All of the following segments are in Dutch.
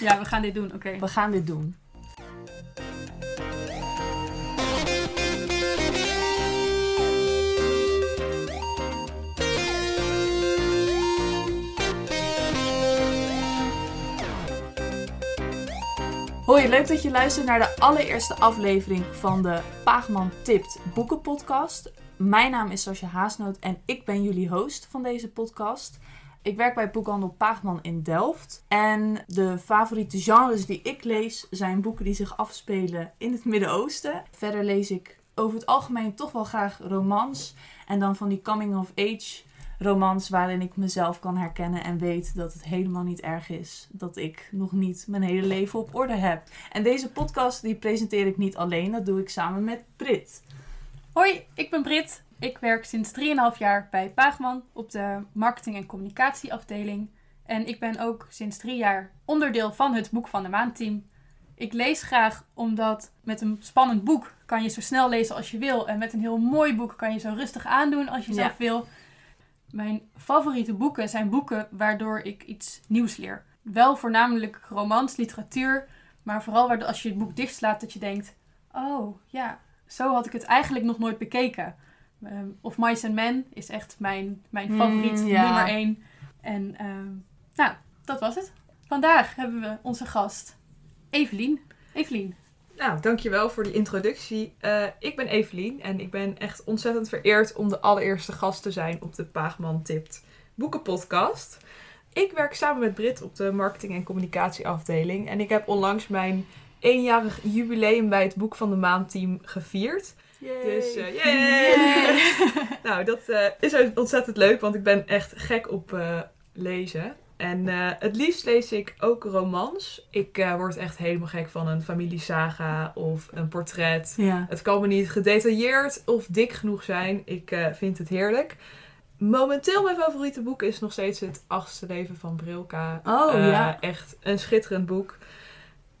Ja, we gaan dit doen, oké. We gaan dit doen. Hoi, leuk dat je luistert naar de allereerste aflevering van de Paagman Tipt boekenpodcast. Mijn naam is Sascha Haasnoot en ik ben jullie host van deze podcast. Ik werk bij boekhandel Paagman in Delft. En de favoriete genres die ik lees zijn boeken die zich afspelen in het Midden-Oosten. Verder lees ik over het algemeen toch wel graag romans. En dan van die coming-of-age romans waarin ik mezelf kan herkennen en weet dat het helemaal niet erg is dat ik nog niet mijn hele leven op orde heb. En deze podcast die presenteer ik niet alleen, dat doe ik samen met Brit. Hoi, ik ben Brit. Ik werk sinds 3,5 jaar bij Paagman op de marketing- en communicatieafdeling. En ik ben ook sinds drie jaar onderdeel van het Boek van de Maand team. Ik lees graag omdat met een spannend boek kan je zo snel lezen als je wil. En met een heel mooi boek kan je zo rustig aandoen als je Ja. zelf wil. Mijn favoriete boeken zijn boeken waardoor ik iets nieuws leer. Wel voornamelijk romans, literatuur. Maar vooral waardoor als je het boek dichtslaat dat je denkt... Oh, ja, zo had ik het eigenlijk nog nooit bekeken. Ehm, of Mice and Men is echt mijn, mijn Hmm, favoriet, ja. nummer één. En ehm, nou, dat was het. Vandaag hebben we onze gast Evelien. Evelien, Nou, dankjewel voor die introductie. Eh, ik ben Evelien en ik ben echt ontzettend vereerd om de allereerste gast te zijn op de Paagman Tipt boekenpodcast. Ik werk samen met Brit op de marketing- en communicatieafdeling en ik heb onlangs mijn eenjarig jubileum bij het Boek van de Maand team gevierd. Dus yay! nou, dat eh, is ontzettend leuk, want ik ben echt gek op eh, lezen. En het liefst lees ik ook romans. Ik word echt helemaal gek van een familiesaga of een portret. Ja. Het kan me niet gedetailleerd of dik genoeg zijn. Ik vind het heerlijk. Momenteel mijn favoriete boek is nog steeds Het achtste leven van Brilka. Oh, ja. Echt een schitterend boek.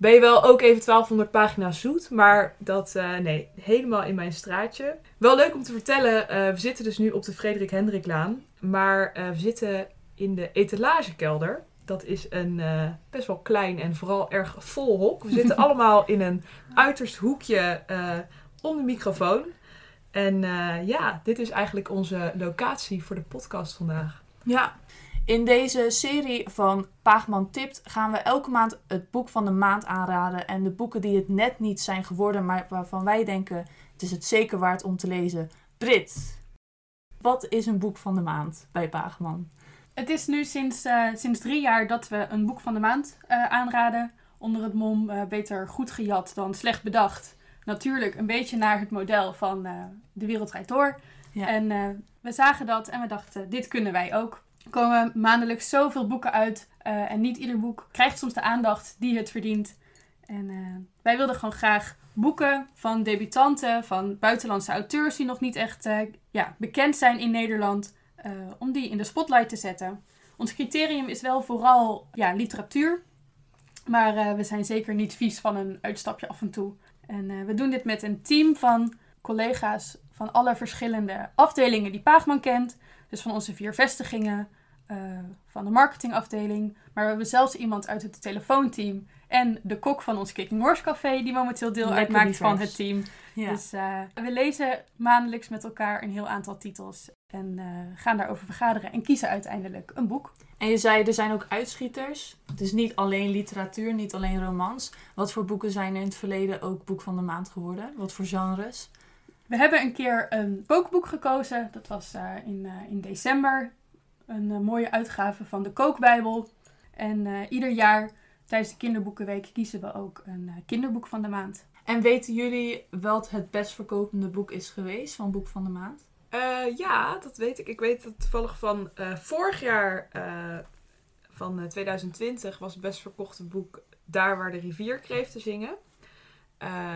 Ben je wel ook even 1200 pagina's zoet, maar dat, eh, nee, helemaal in mijn straatje. Wel leuk om te vertellen, eh, we zitten dus nu op de Frederik Hendriklaan, maar eh, we zitten in de etalagekelder. Dat is een best wel klein en vooral erg vol hok. We zitten allemaal in een uiterst hoekje om de microfoon. En ja, dit is eigenlijk onze locatie voor de podcast vandaag. Ja, in deze serie van Paagman Tipt gaan we elke maand het boek van de maand aanraden. En de boeken die het net niet zijn geworden, maar waarvan wij denken het is het zeker waard om te lezen. Brit, wat is een boek van de maand bij Paagman? het is nu sinds, eh, sinds drie jaar dat we een boek van de maand eh, aanraden. Onder het mom eh, beter goed gejat dan slecht bedacht. Natuurlijk een beetje naar het model van De Wereld Draait Door. Ja. En we zagen dat en we dachten, dit kunnen wij ook. Komen maandelijks zoveel boeken uit. eh, en niet ieder boek krijgt soms de aandacht die het verdient. En eh, wij wilden gewoon graag boeken van debutanten, van buitenlandse auteurs die nog niet echt eh, ja, bekend zijn in Nederland, om die in de spotlight te zetten. Ons criterium is wel vooral ja, literatuur, maar we zijn zeker niet vies van een uitstapje af en toe. En we doen dit met een team van collega's van alle verschillende afdelingen die Paagman kent. Dus van onze vier vestigingen, eh, van de marketingafdeling. Maar we hebben zelfs iemand uit het telefoonteam en de kok van ons Kicking Horse Café, die momenteel deel Lekker uitmaakt van het team. Ja. Dus eh, we lezen maandelijks met elkaar een heel aantal titels en eh, gaan daarover vergaderen en kiezen uiteindelijk een boek. En je zei, er zijn ook uitschieters. Het is niet alleen literatuur, niet alleen romans. Wat voor boeken zijn er in het verleden ook boek van de maand geworden? Wat voor genres? We hebben een keer een kookboek gekozen. Dat was eh, in, eh, in december. Een eh, mooie uitgave van de Kookbijbel. En eh, ieder jaar tijdens de kinderboekenweek kiezen we ook een eh, kinderboek van de maand. En weten jullie wat het best verkopende boek is geweest van Boek van de Maand? Eh, ja, dat weet ik. Ik weet dat toevallig van eh, vorig jaar, eh, van eh, 2020, was het best verkochte boek Daar waar de rivierkreeften zingen.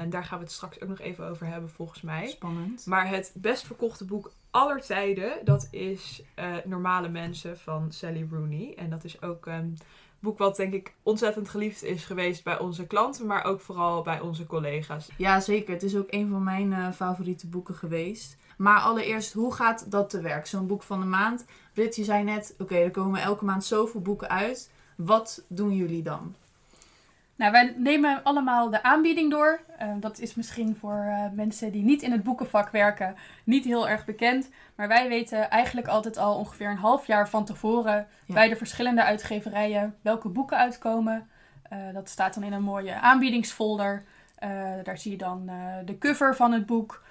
Daar gaan we het straks ook nog even over hebben, volgens mij. Spannend. Maar het best verkochte boek aller tijden, dat is eh, Normale Mensen van Sally Rooney. En dat is ook een boek wat denk ik ontzettend geliefd is geweest bij onze klanten, maar ook vooral bij onze collega's. Ja, zeker. Het is ook een van mijn eh, favoriete boeken geweest. Maar allereerst, hoe gaat dat te werk? Zo'n boek van de maand. Brit, je zei net, oké, er komen elke maand zoveel boeken uit. Wat doen jullie dan? Nou, wij nemen allemaal de aanbieding door. Uh, dat is misschien voor uh, mensen die niet in het boekenvak werken niet heel erg bekend. Maar wij weten eigenlijk altijd al ongeveer een half jaar van tevoren ja. bij de verschillende uitgeverijen welke boeken uitkomen. Uh, dat staat dan in een mooie aanbiedingsfolder. daar zie je dan de cover van het boek,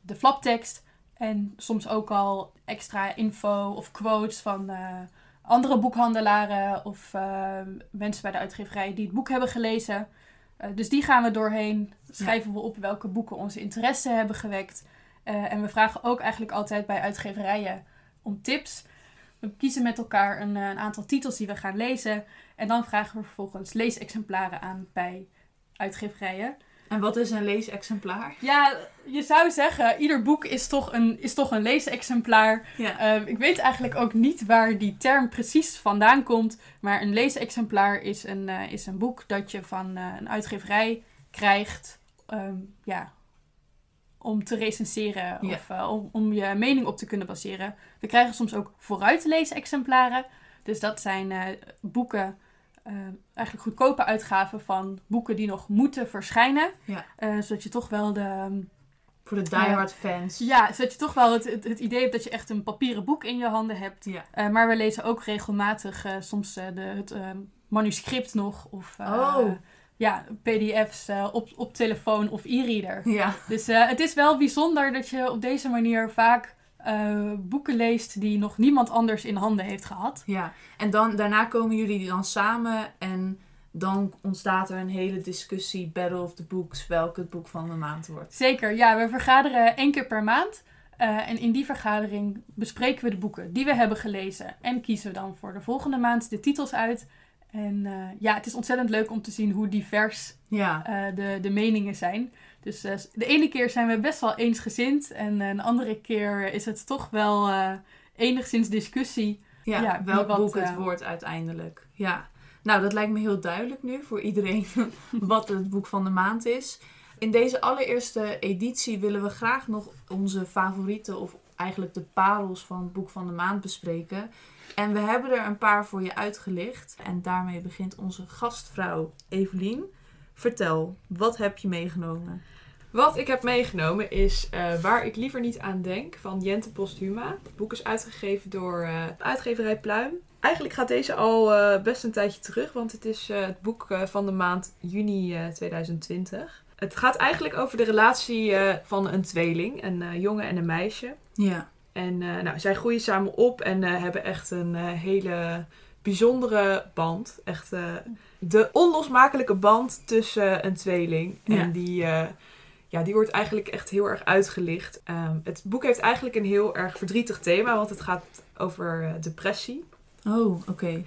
de flaptekst en soms ook al extra info of quotes van andere boekhandelaren of uh, mensen bij de uitgeverij die het boek hebben gelezen. Uh, dus die gaan we doorheen. Schrijven we op welke boeken onze interesse hebben gewekt. Uh, en we vragen ook eigenlijk altijd bij uitgeverijen om tips. We kiezen met elkaar een, een, aantal titels die we gaan lezen. En dan vragen we vervolgens leesexemplaren aan bij uitgeverijen. En wat is een leesexemplaar? Ja, je zou zeggen, ieder boek is toch een, is toch een leesexemplaar. Ja. Uh, ik weet eigenlijk ook niet waar die term precies vandaan komt. Maar een leesexemplaar is een, uh, is een boek dat je van uh, een uitgeverij krijgt. Um, ja, om te recenseren ja. of om, om je mening op te kunnen baseren. We krijgen soms ook vooruit leesexemplaren. Dus dat zijn boeken uh, eigenlijk goedkope uitgaven van boeken die nog moeten verschijnen. Ja. Uh, zodat je toch wel de... Ehm, Voor de diehard fans. Ja, zodat je toch wel het, het, het, idee hebt dat je echt een papieren boek in je handen hebt. Ja. Uh, maar we lezen ook regelmatig soms de, het ehm, manuscript nog. Of oh. ja, pdf's op, op telefoon of e-reader. Ja. Dus het is wel bijzonder dat je op deze manier vaak uh, boeken leest die nog niemand anders in handen heeft gehad. Ja, en dan, daarna komen jullie dan samen en dan ontstaat er een hele discussie, Battle of the Books, welk het boek van de maand wordt. Zeker, ja, we vergaderen één keer per maand. Uh, en in die vergadering bespreken we de boeken die we hebben gelezen. En kiezen we dan voor de volgende maand de titels uit. En uh, ja, het is ontzettend leuk om te zien hoe divers ja. de, de meningen zijn. Dus uh, de ene keer zijn we best wel eensgezind. En een andere keer is het toch wel uh, enigszins discussie. Ja, ja welk wat, boek het uh, wordt uiteindelijk. Ja, nou dat lijkt me heel duidelijk nu voor iedereen wat het boek van de maand is. In deze allereerste editie willen we graag nog onze favorieten of eigenlijk de parels van het boek van de maand bespreken. En we hebben er een paar voor je uitgelicht. En daarmee begint onze gastvrouw Evelien. Vertel, wat heb je meegenomen? Wat ik heb meegenomen is uh, Waar ik liever niet aan denk van Jente Posthuma. Het boek is uitgegeven door uh, uitgeverij Pluim. Eigenlijk gaat deze al uh, best een tijdje terug, want het is het boek van de maand juni 2020. Het gaat eigenlijk over de relatie van een tweeling, een jongen en een meisje. Ja. En nou, zij groeien samen op en hebben echt een hele bijzondere band. Echt de onlosmakelijke band tussen een tweeling. En die ja, die wordt eigenlijk echt heel erg uitgelicht. Um, het boek heeft eigenlijk een heel erg verdrietig thema, want het gaat over uh, depressie. Oh, oké. Okay.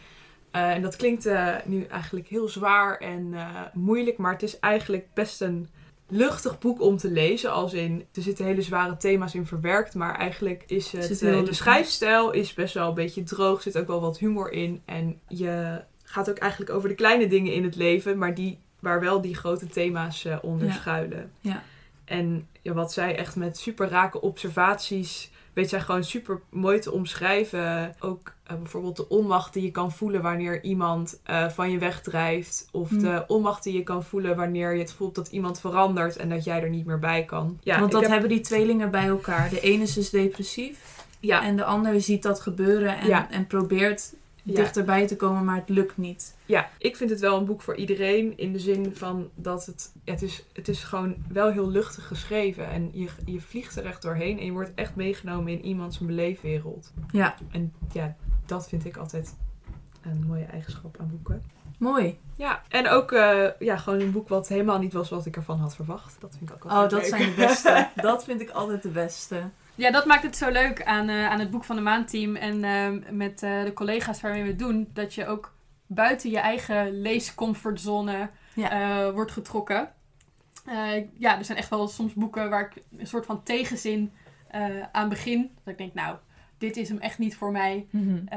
Uh, en dat klinkt uh, nu eigenlijk heel zwaar en moeilijk, maar het is eigenlijk best een luchtig boek om te lezen. Als in, er zitten hele zware thema's in verwerkt, maar eigenlijk is het, de schrijfstijl is best wel een beetje droog, er zit ook wel wat humor in. En je gaat ook eigenlijk over de kleine dingen in het leven, maar die waar wel die grote thema's onder ja. schuilen. Ja. En ja, wat zij echt met super rake observaties weet zij gewoon super mooi te omschrijven. Ook uh, bijvoorbeeld de onmacht die je kan voelen wanneer iemand uh, van je wegdrijft. Of mm. de onmacht die je kan voelen wanneer je het voelt dat iemand verandert en dat jij er niet meer bij kan. Ja, Want dat heb... hebben die tweelingen bij elkaar. De ene is dus depressief. Ja. En de andere ziet dat gebeuren en, ja. en probeert ja. dichterbij te komen, maar het lukt niet. Ja, ik vind het wel een boek voor iedereen. In de zin van dat het, ja, het, is, het is gewoon wel heel luchtig geschreven. En je, je vliegt er echt doorheen en je wordt echt meegenomen in iemands beleefwereld. Ja. En ja, dat vind ik altijd een mooie eigenschap aan boeken. Mooi. Ja, en ook uh, ja, gewoon een boek wat helemaal niet was wat ik ervan had verwacht. Dat vind ik ook altijd Oh, dat leuk. zijn de beste. dat vind ik altijd de beste. Ja, dat maakt het zo leuk aan, uh, aan het Boek van de Maandteam en uh, met uh, de collega's waarmee we het doen. Dat je ook buiten je eigen leescomfortzone ja. wordt getrokken. ja, er zijn echt wel soms boeken waar ik een soort van tegenzin aan begin. Dat ik denk, nou, dit is hem echt niet voor mij. Mm -hmm.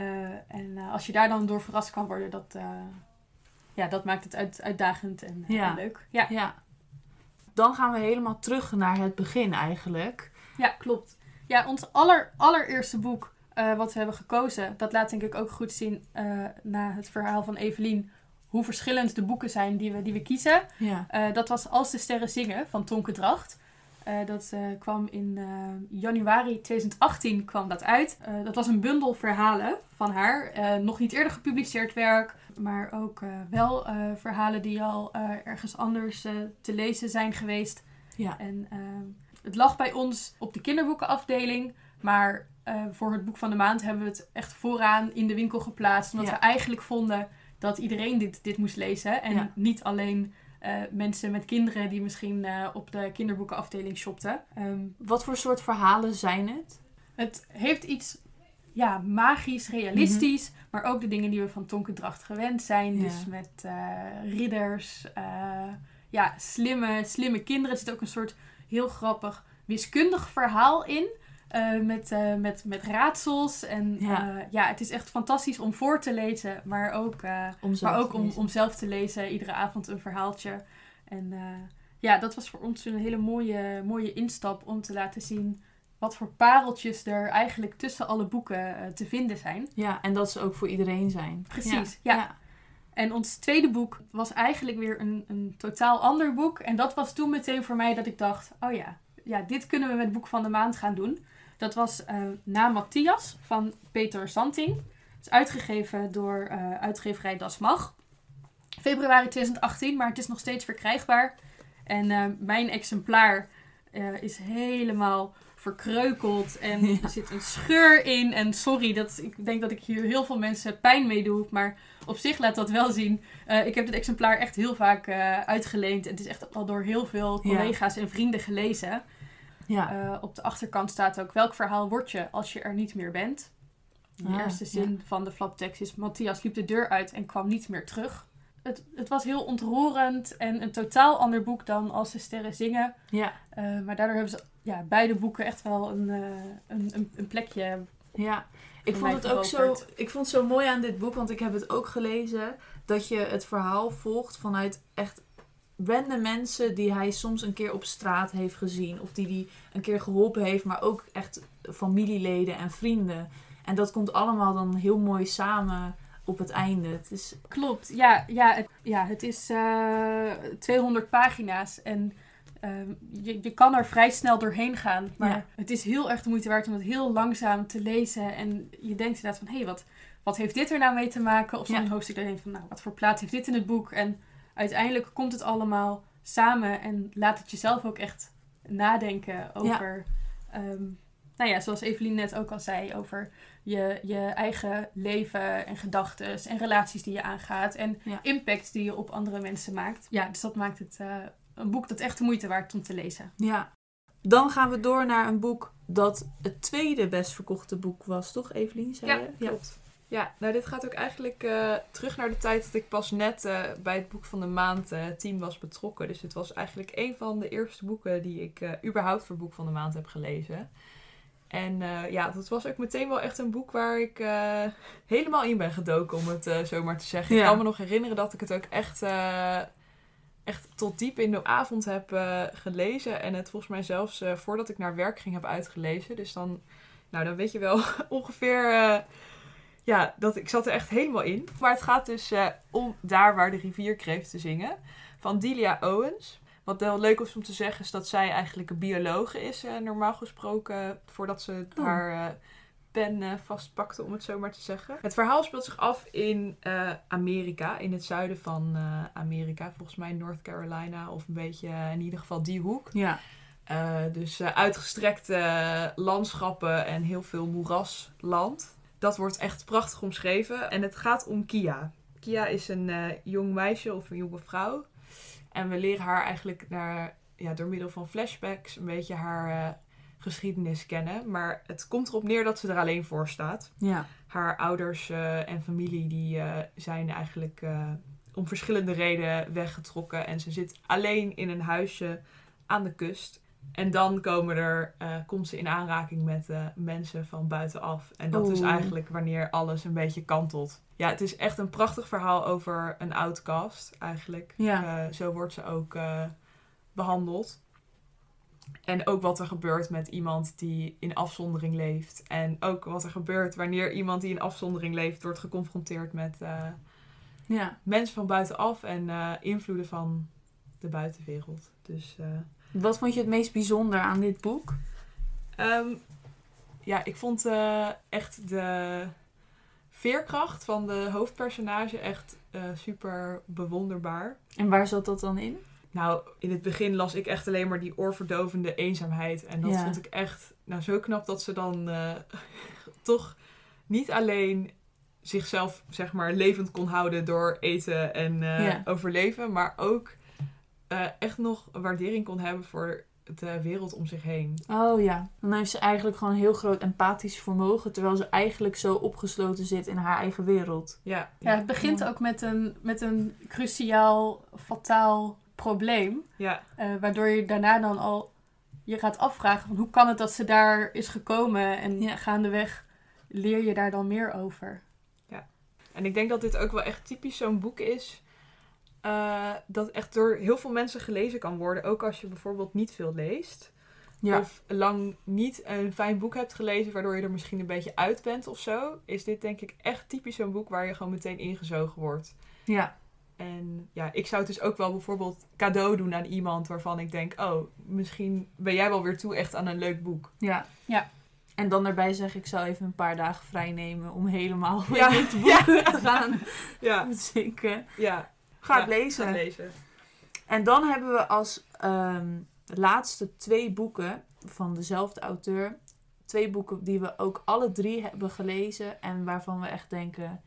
en als je daar dan door verrast kan worden, dat, ja, dat maakt het uit, uitdagend en, ja. en leuk. Ja. ja. Dan gaan we helemaal terug naar het begin eigenlijk. Ja, klopt. Ja, ons aller, allereerste boek uh, wat we hebben gekozen, dat laat denk ik ook goed zien uh, na het verhaal van Evelien hoe verschillend de boeken zijn die we, die we kiezen. Ja. Eh, dat was Als de Sterren Zingen van Tonke Dracht. Eh, dat eh, kwam in eh, januari 2018 kwam dat uit. Eh, dat was een bundel verhalen van haar. Eh, nog niet eerder gepubliceerd werk, maar ook eh, wel eh, verhalen die al eh, ergens anders eh, te lezen zijn geweest. Ja. En eh, het lag bij ons op de kinderboekenafdeling, maar eh, voor het boek van de maand hebben we het echt vooraan in de winkel geplaatst. Omdat Ja. we eigenlijk vonden dat iedereen dit, dit moest lezen. En Ja. niet alleen eh, mensen met kinderen die misschien eh, op de kinderboekenafdeling shopten. Ehm, Wat voor soort verhalen zijn het? het heeft iets ja, magisch, realistisch, maar ook de dingen die we van Tonke Dracht gewend zijn. Ja. Dus met ridders, ja, slimme, slimme kinderen. Er zit ook een soort heel grappig wiskundig verhaal in. eh, met, eh, met, met raadsels. En Ja. ja. ja, het is echt fantastisch om voor te lezen, maar ook, eh, Om zelf maar ook te om, lezen. om zelf te lezen. Iedere avond een verhaaltje. En eh, ja, dat was voor ons een hele mooie, mooie instap om te laten zien wat voor pareltjes er eigenlijk tussen alle boeken eh, te vinden zijn. Ja, en dat ze ook voor iedereen zijn. Precies, ja. En ons tweede boek was eigenlijk weer een, een totaal ander boek. En dat was toen meteen voor mij dat ik dacht, oh ja, ja dit kunnen we met boek van de maand gaan doen. Dat was eh, Na Matthias van Peter Santing. Het is uitgegeven door eh, uitgeverij Das Mag. Februari 2018, maar het is nog steeds verkrijgbaar. En eh, mijn exemplaar is helemaal verkreukeld en Ja. er zit een scheur in. En sorry, dat, ik denk dat ik hier heel veel mensen pijn mee doe, maar op zich laat dat wel zien. Eh, ik heb dit exemplaar echt heel vaak eh, uitgeleend en het is echt al door heel veel Ja. collega's en vrienden gelezen. Ja. Eh, op de achterkant staat ook welk verhaal word je als je er niet meer bent. De Ah, eerste zin van de flaptekst is Matthias liep de deur uit en kwam niet meer terug. Het, het was heel ontroerend en een totaal ander boek dan Als de sterren zingen. ja. Eh, maar daardoor hebben ze ja, beide boeken echt wel een, eh, een, een, een plekje. Ja, ik vond het ook zo, ik vond het zo mooi aan dit boek, want ik heb het ook gelezen, dat je het verhaal volgt vanuit echt random mensen die hij soms een keer op straat heeft gezien. Of die hij een keer geholpen heeft, maar ook echt familieleden en vrienden. En dat komt allemaal dan heel mooi samen op het einde. Het is, Klopt, ja, ja, het, ja, het is eh 200 pagina's en ehm, je, je kan er vrij snel doorheen gaan. Maar Ja. het is heel erg de moeite waard om het heel langzaam te lezen. En je denkt inderdaad van, hé, hey, wat, wat heeft dit er nou mee te maken? Of zo'n Ja. hoofdstuk denkt van, nou, wat voor plaats heeft dit in het boek? En uiteindelijk komt het allemaal samen en laat het jezelf ook echt nadenken over... ehm, nou ja, zoals Evelien net ook al zei, over je, je eigen leven en gedachten en relaties die je aangaat en Ja. impact die je op andere mensen maakt. Ja, dus dat maakt het eh, een boek dat echt de moeite waard om te lezen. ja. Dan gaan we door naar een boek dat het tweede best verkochte boek was, toch Evelien? Zei je? klopt. Ja, nou dit gaat ook eigenlijk eh, terug naar de tijd dat ik pas net eh, bij het boek van de maand team was betrokken. Dus het was eigenlijk een van de eerste boeken die ik eh, überhaupt voor boek van de maand heb gelezen. En eh, ja, dat was ook meteen wel echt een boek waar ik eh, helemaal in ben gedoken, om het eh, zo maar te zeggen. Ja. Ik kan me nog herinneren dat ik het ook echt, echt tot diep in de avond heb gelezen. En het volgens mij zelfs voordat ik naar werk ging heb uitgelezen. Dus dan, nou, dan weet je wel ongeveer... ja, dat, ik zat er echt helemaal in. Maar het gaat dus om Daar waar de rivierkreeften zingen. Van Delia Owens. Wat wel leuk is om te zeggen is dat zij eigenlijk een biologe is, eh, normaal gesproken. Voordat ze Oh. haar eh, pen eh, vastpakte, om het zo maar te zeggen. Het verhaal speelt zich af in Amerika, in het zuiden van Amerika. Volgens mij North Carolina of een beetje in ieder geval die hoek. Ja. Dus uitgestrekte landschappen en heel veel moerasland. Dat wordt echt prachtig omschreven. En het gaat om Kia. Kia is een jong meisje of een jonge vrouw. En we leren haar eigenlijk naar, ja, door middel van flashbacks een beetje haar eh, geschiedenis kennen. Maar het komt erop neer dat ze er alleen voor staat. Ja. Haar ouders eh, en familie die, eh, zijn eigenlijk om verschillende redenen weggetrokken. En ze zit alleen in een huisje aan de kust. En dan komen er, komt ze in aanraking met mensen van buitenaf. En dat is eigenlijk wanneer alles een beetje kantelt. Ja, het is echt een prachtig verhaal over een outcast eigenlijk. Ja. Eh, zo wordt ze ook eh, behandeld. En ook wat er gebeurt met iemand die in afzondering leeft. En ook wat er gebeurt wanneer iemand die in afzondering leeft wordt geconfronteerd met, eh, Ja. mensen van buitenaf en invloeden van de buitenwereld. Dus Wat vond je het meest bijzonder aan dit boek? Ehm, ja, ik vond echt de veerkracht van de hoofdpersonage echt eh, super bewonderbaar. En waar zat dat dan in? Nou, in het begin las ik echt alleen maar die oorverdovende eenzaamheid. En dat Ja. vond ik echt nou, zo knap dat ze dan eh, toch niet alleen zichzelf zeg maar levend kon houden door eten en eh, Ja. overleven, maar ook echt nog waardering kon hebben voor de wereld om zich heen. Oh ja, dan heeft ze eigenlijk gewoon een heel groot empathisch vermogen, terwijl ze eigenlijk zo opgesloten zit in haar eigen wereld. Ja, Ja, het begint Ja. ook met een, met een cruciaal, fataal probleem. ja, eh, waardoor je daarna dan al je gaat afvragen van hoe kan het dat ze daar is gekomen. En Ja. gaandeweg leer je daar dan meer over. En ik denk dat dit ook wel echt typisch zo'n boek is. Eh, dat echt door heel veel mensen gelezen kan worden. Ook als je bijvoorbeeld niet veel leest. Ja, Of lang niet een fijn boek hebt gelezen. Waardoor je er misschien een beetje uit bent of zo. Is dit denk ik echt typisch zo'n boek waar je gewoon meteen ingezogen wordt. ja, En ja, ik zou het dus ook wel bijvoorbeeld cadeau doen aan iemand waarvan ik denk... Oh, misschien ben jij wel weer toe echt aan een leuk boek. ja. Ja. En dan daarbij zeg ik zou even een paar dagen vrij nemen om helemaal Ja, in dit boek te gaan Ja, zinken. ja. Ga het lezen. Ga lezen. En dan hebben we als ehm, laatste twee boeken van dezelfde auteur. Twee boeken die we ook alle drie hebben gelezen. En waarvan we echt denken: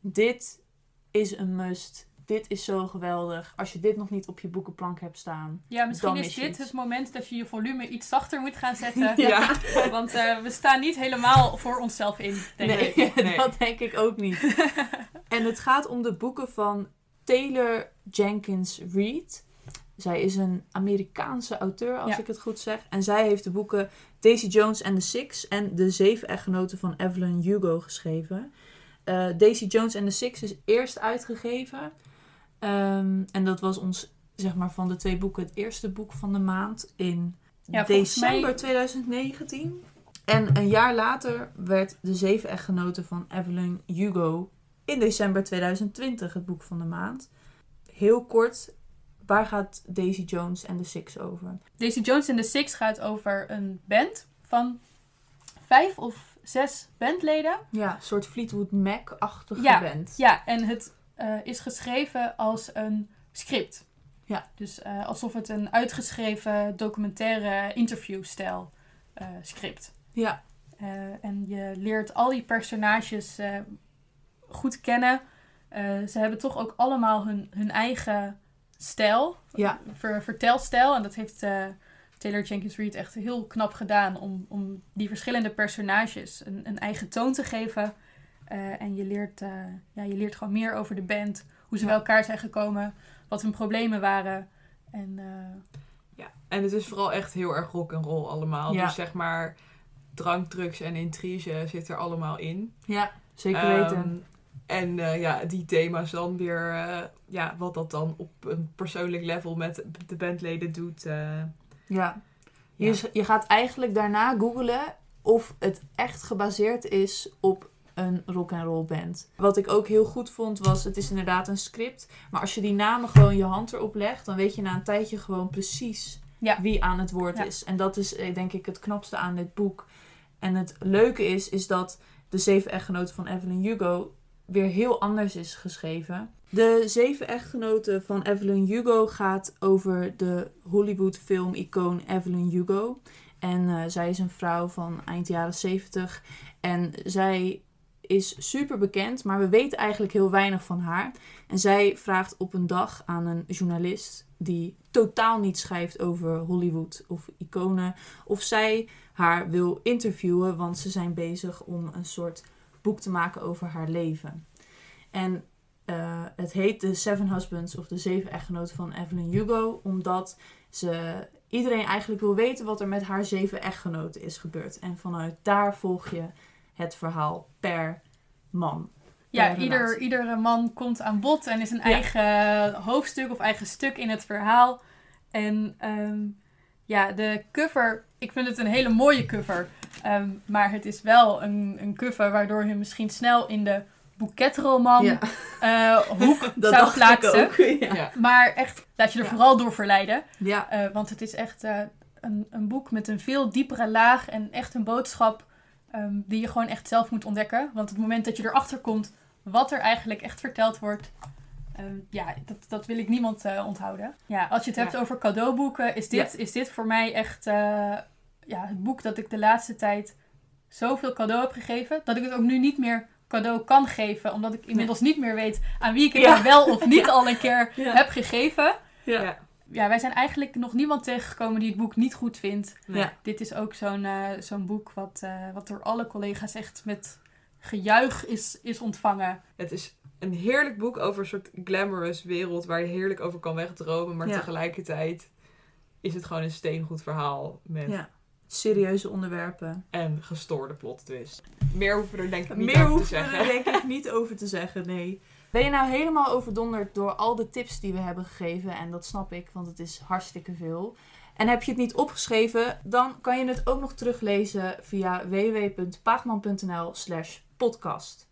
dit is een must. Dit is zo geweldig. Als je dit nog niet op je boekenplank hebt staan. Ja, misschien Dan is dit het moment dat je je volume iets zachter moet gaan zetten. Ja. Want eh, we staan niet helemaal voor onszelf in, denk nee, ik. Nee. dat denk ik ook niet. en het gaat om de boeken van Taylor Jenkins Reid. Zij is een Amerikaanse auteur, als Ja. ik het goed zeg. En zij heeft de boeken Daisy Jones and the Six en De Zeven Echtgenoten van Evelyn Hugo geschreven. Eh, Daisy Jones and the Six is eerst uitgegeven. Ehm, en dat was ons, zeg maar, van de twee boeken het eerste boek van de maand in Ja, december mij- 2019. En een jaar later werd De Zeven Echtgenoten van Evelyn Hugo in december 2020 het boek van de maand. Heel kort, waar gaat Daisy Jones en de Six over? Daisy Jones in the Six gaat over een band van vijf of zes bandleden. Ja, een soort Fleetwood Mac-achtige Ja, band. Ja, en het eh, is geschreven als een script. Ja. Dus eh, alsof het een uitgeschreven documentaire interviewstijl eh script. Ja, en je leert al die personages goed kennen. Eh, ze hebben toch ook allemaal hun, hun eigen stijl, ja, ver, vertelstijl. En dat heeft eh, Taylor Jenkins Reid echt heel knap gedaan om, om die verschillende personages een, een eigen toon te geven. Eh, en je leert, eh, ja, je leert gewoon meer over de band, hoe ze Ja. bij elkaar zijn gekomen, wat hun problemen waren. En eh, Ja, en het is vooral echt heel erg rock and roll allemaal. Ja. Dus zeg maar drank, drugs en intrige zit er allemaal in. ja, zeker Ehm, weten. En eh, ja, die thema's dan weer, eh, ja, wat dat dan op een persoonlijk level met de bandleden doet. eh, Ja. ja. Je, je gaat eigenlijk daarna googlen of het echt gebaseerd is op een rock and roll band. Wat ik ook heel goed vond was, het is inderdaad een script, maar als je die namen gewoon je hand erop legt, dan weet je na een tijdje gewoon precies Ja. wie aan het woord Ja. is. En dat is denk ik het knapste aan dit boek. En het leuke is, is dat de zeven echtgenoten van Evelyn Hugo weer heel anders is geschreven. De zeven echtgenoten van Evelyn Hugo gaat over de Hollywood film-icoon Evelyn Hugo. En eh, zij is een vrouw van eind jaren 70. En zij is super bekend, maar we weten eigenlijk heel weinig van haar. En zij vraagt op een dag aan een journalist die totaal niet schrijft over Hollywood of iconen, of zij haar wil interviewen, want ze zijn bezig om een soort boek te maken over haar leven. En eh, het heet The Seven Husbands of de Zeven Echtgenoten van Evelyn Hugo, omdat ze iedereen eigenlijk wil weten wat er met haar zeven echtgenoten is gebeurd. En vanuit daar volg je het verhaal per man. Ja, per ieder, iedere man komt aan bod en is een Ja. eigen hoofdstuk of eigen stuk in het verhaal. En ehm, ja, de cover, ik vind het een hele mooie cover. Ehm, maar het is wel een, een cover waardoor je misschien snel in de boeketroman Ja. eh, hoek Dat zou dacht ik plaatsen. ook. Ja. Maar echt, laat je er Ja. vooral door verleiden. Ja. Eh, want het is echt eh, een, een boek met een veel diepere laag en echt een boodschap ehm, die je gewoon echt zelf moet ontdekken. Want het moment dat je erachter komt wat er eigenlijk echt verteld wordt, ehm, ja, dat, dat wil ik niemand eh, onthouden. Ja, als je het hebt over cadeauboeken, is dit, is dit voor mij echt eh, ja, het boek dat ik de laatste tijd zoveel cadeau heb gegeven, dat ik het ook nu niet meer cadeau kan geven, omdat ik inmiddels niet meer weet aan wie ik het Ja. nou wel of niet al een keer Ja. heb gegeven Ja. Ja. wij zijn eigenlijk nog niemand tegengekomen die het boek niet goed vindt. Dit is ook zo'n eh, zo'n boek wat, eh, wat door alle collega's echt met gejuich is, is ontvangen. Het is een heerlijk boek over een soort glamorous wereld waar je heerlijk over kan wegdromen. Maar Ja. tegelijkertijd is het gewoon een steengoed verhaal met Ja. Serieuze onderwerpen. een gestoorde plot twist. Meer hoeven we er denk ik niet Meer over te hoeven we zeggen. er denk ik niet over te zeggen, nee. Ben je nou helemaal overdonderd door al de tips die we hebben gegeven? En dat snap ik, want het is hartstikke veel. En heb je het niet opgeschreven, dan kan je het ook nog teruglezen via www.paagman.nl slash podcast.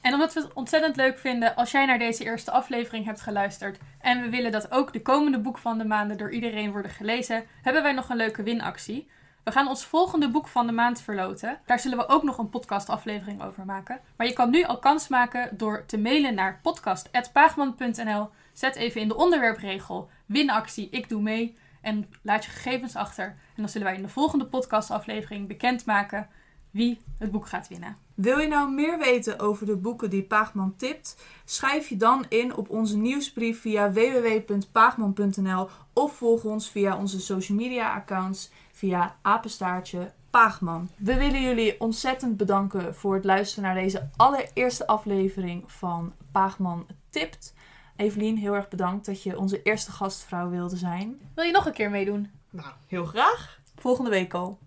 En omdat we het ontzettend leuk vinden als jij naar deze eerste aflevering hebt geluisterd en we willen dat ook de komende boek van de maanden door iedereen worden gelezen, hebben wij nog een leuke winactie. We gaan ons volgende boek van de maand verloten. Daar zullen we ook nog een podcastaflevering over maken. Maar je kan nu al kans maken door te mailen naar podcast.paagman.nl. Zet even in de onderwerpregel winactie, ik doe mee. En laat je gegevens achter. En dan zullen wij in de volgende podcastaflevering bekendmaken wie het boek gaat winnen. Wil je nou meer weten over de boeken die Paagman tipt? Schrijf je dan in op onze nieuwsbrief via www.paagman.nl of volg ons via onze social media accounts via apenstaartje Paagman. We willen jullie ontzettend bedanken voor het luisteren naar deze allereerste aflevering van Paagman tipt. Evelien, heel erg bedankt dat je onze eerste gastvrouw wilde zijn. Wil je nog een keer meedoen? Nou, heel graag. Volgende week al.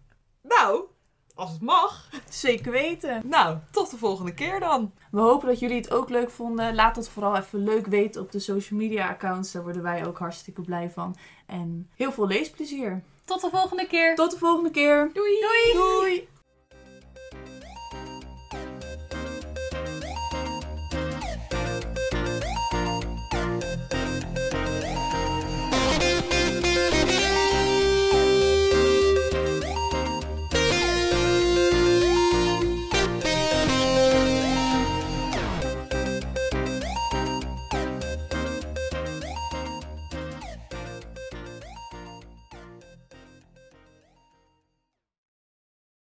Nou, als het mag. Zeker weten. Nou, tot de volgende keer dan. We hopen dat jullie het ook leuk vonden. Laat het vooral even leuk weten op de social media accounts. Daar worden wij ook hartstikke blij van. En heel veel leesplezier. Tot de volgende keer! Tot de volgende keer. Doei! Doei.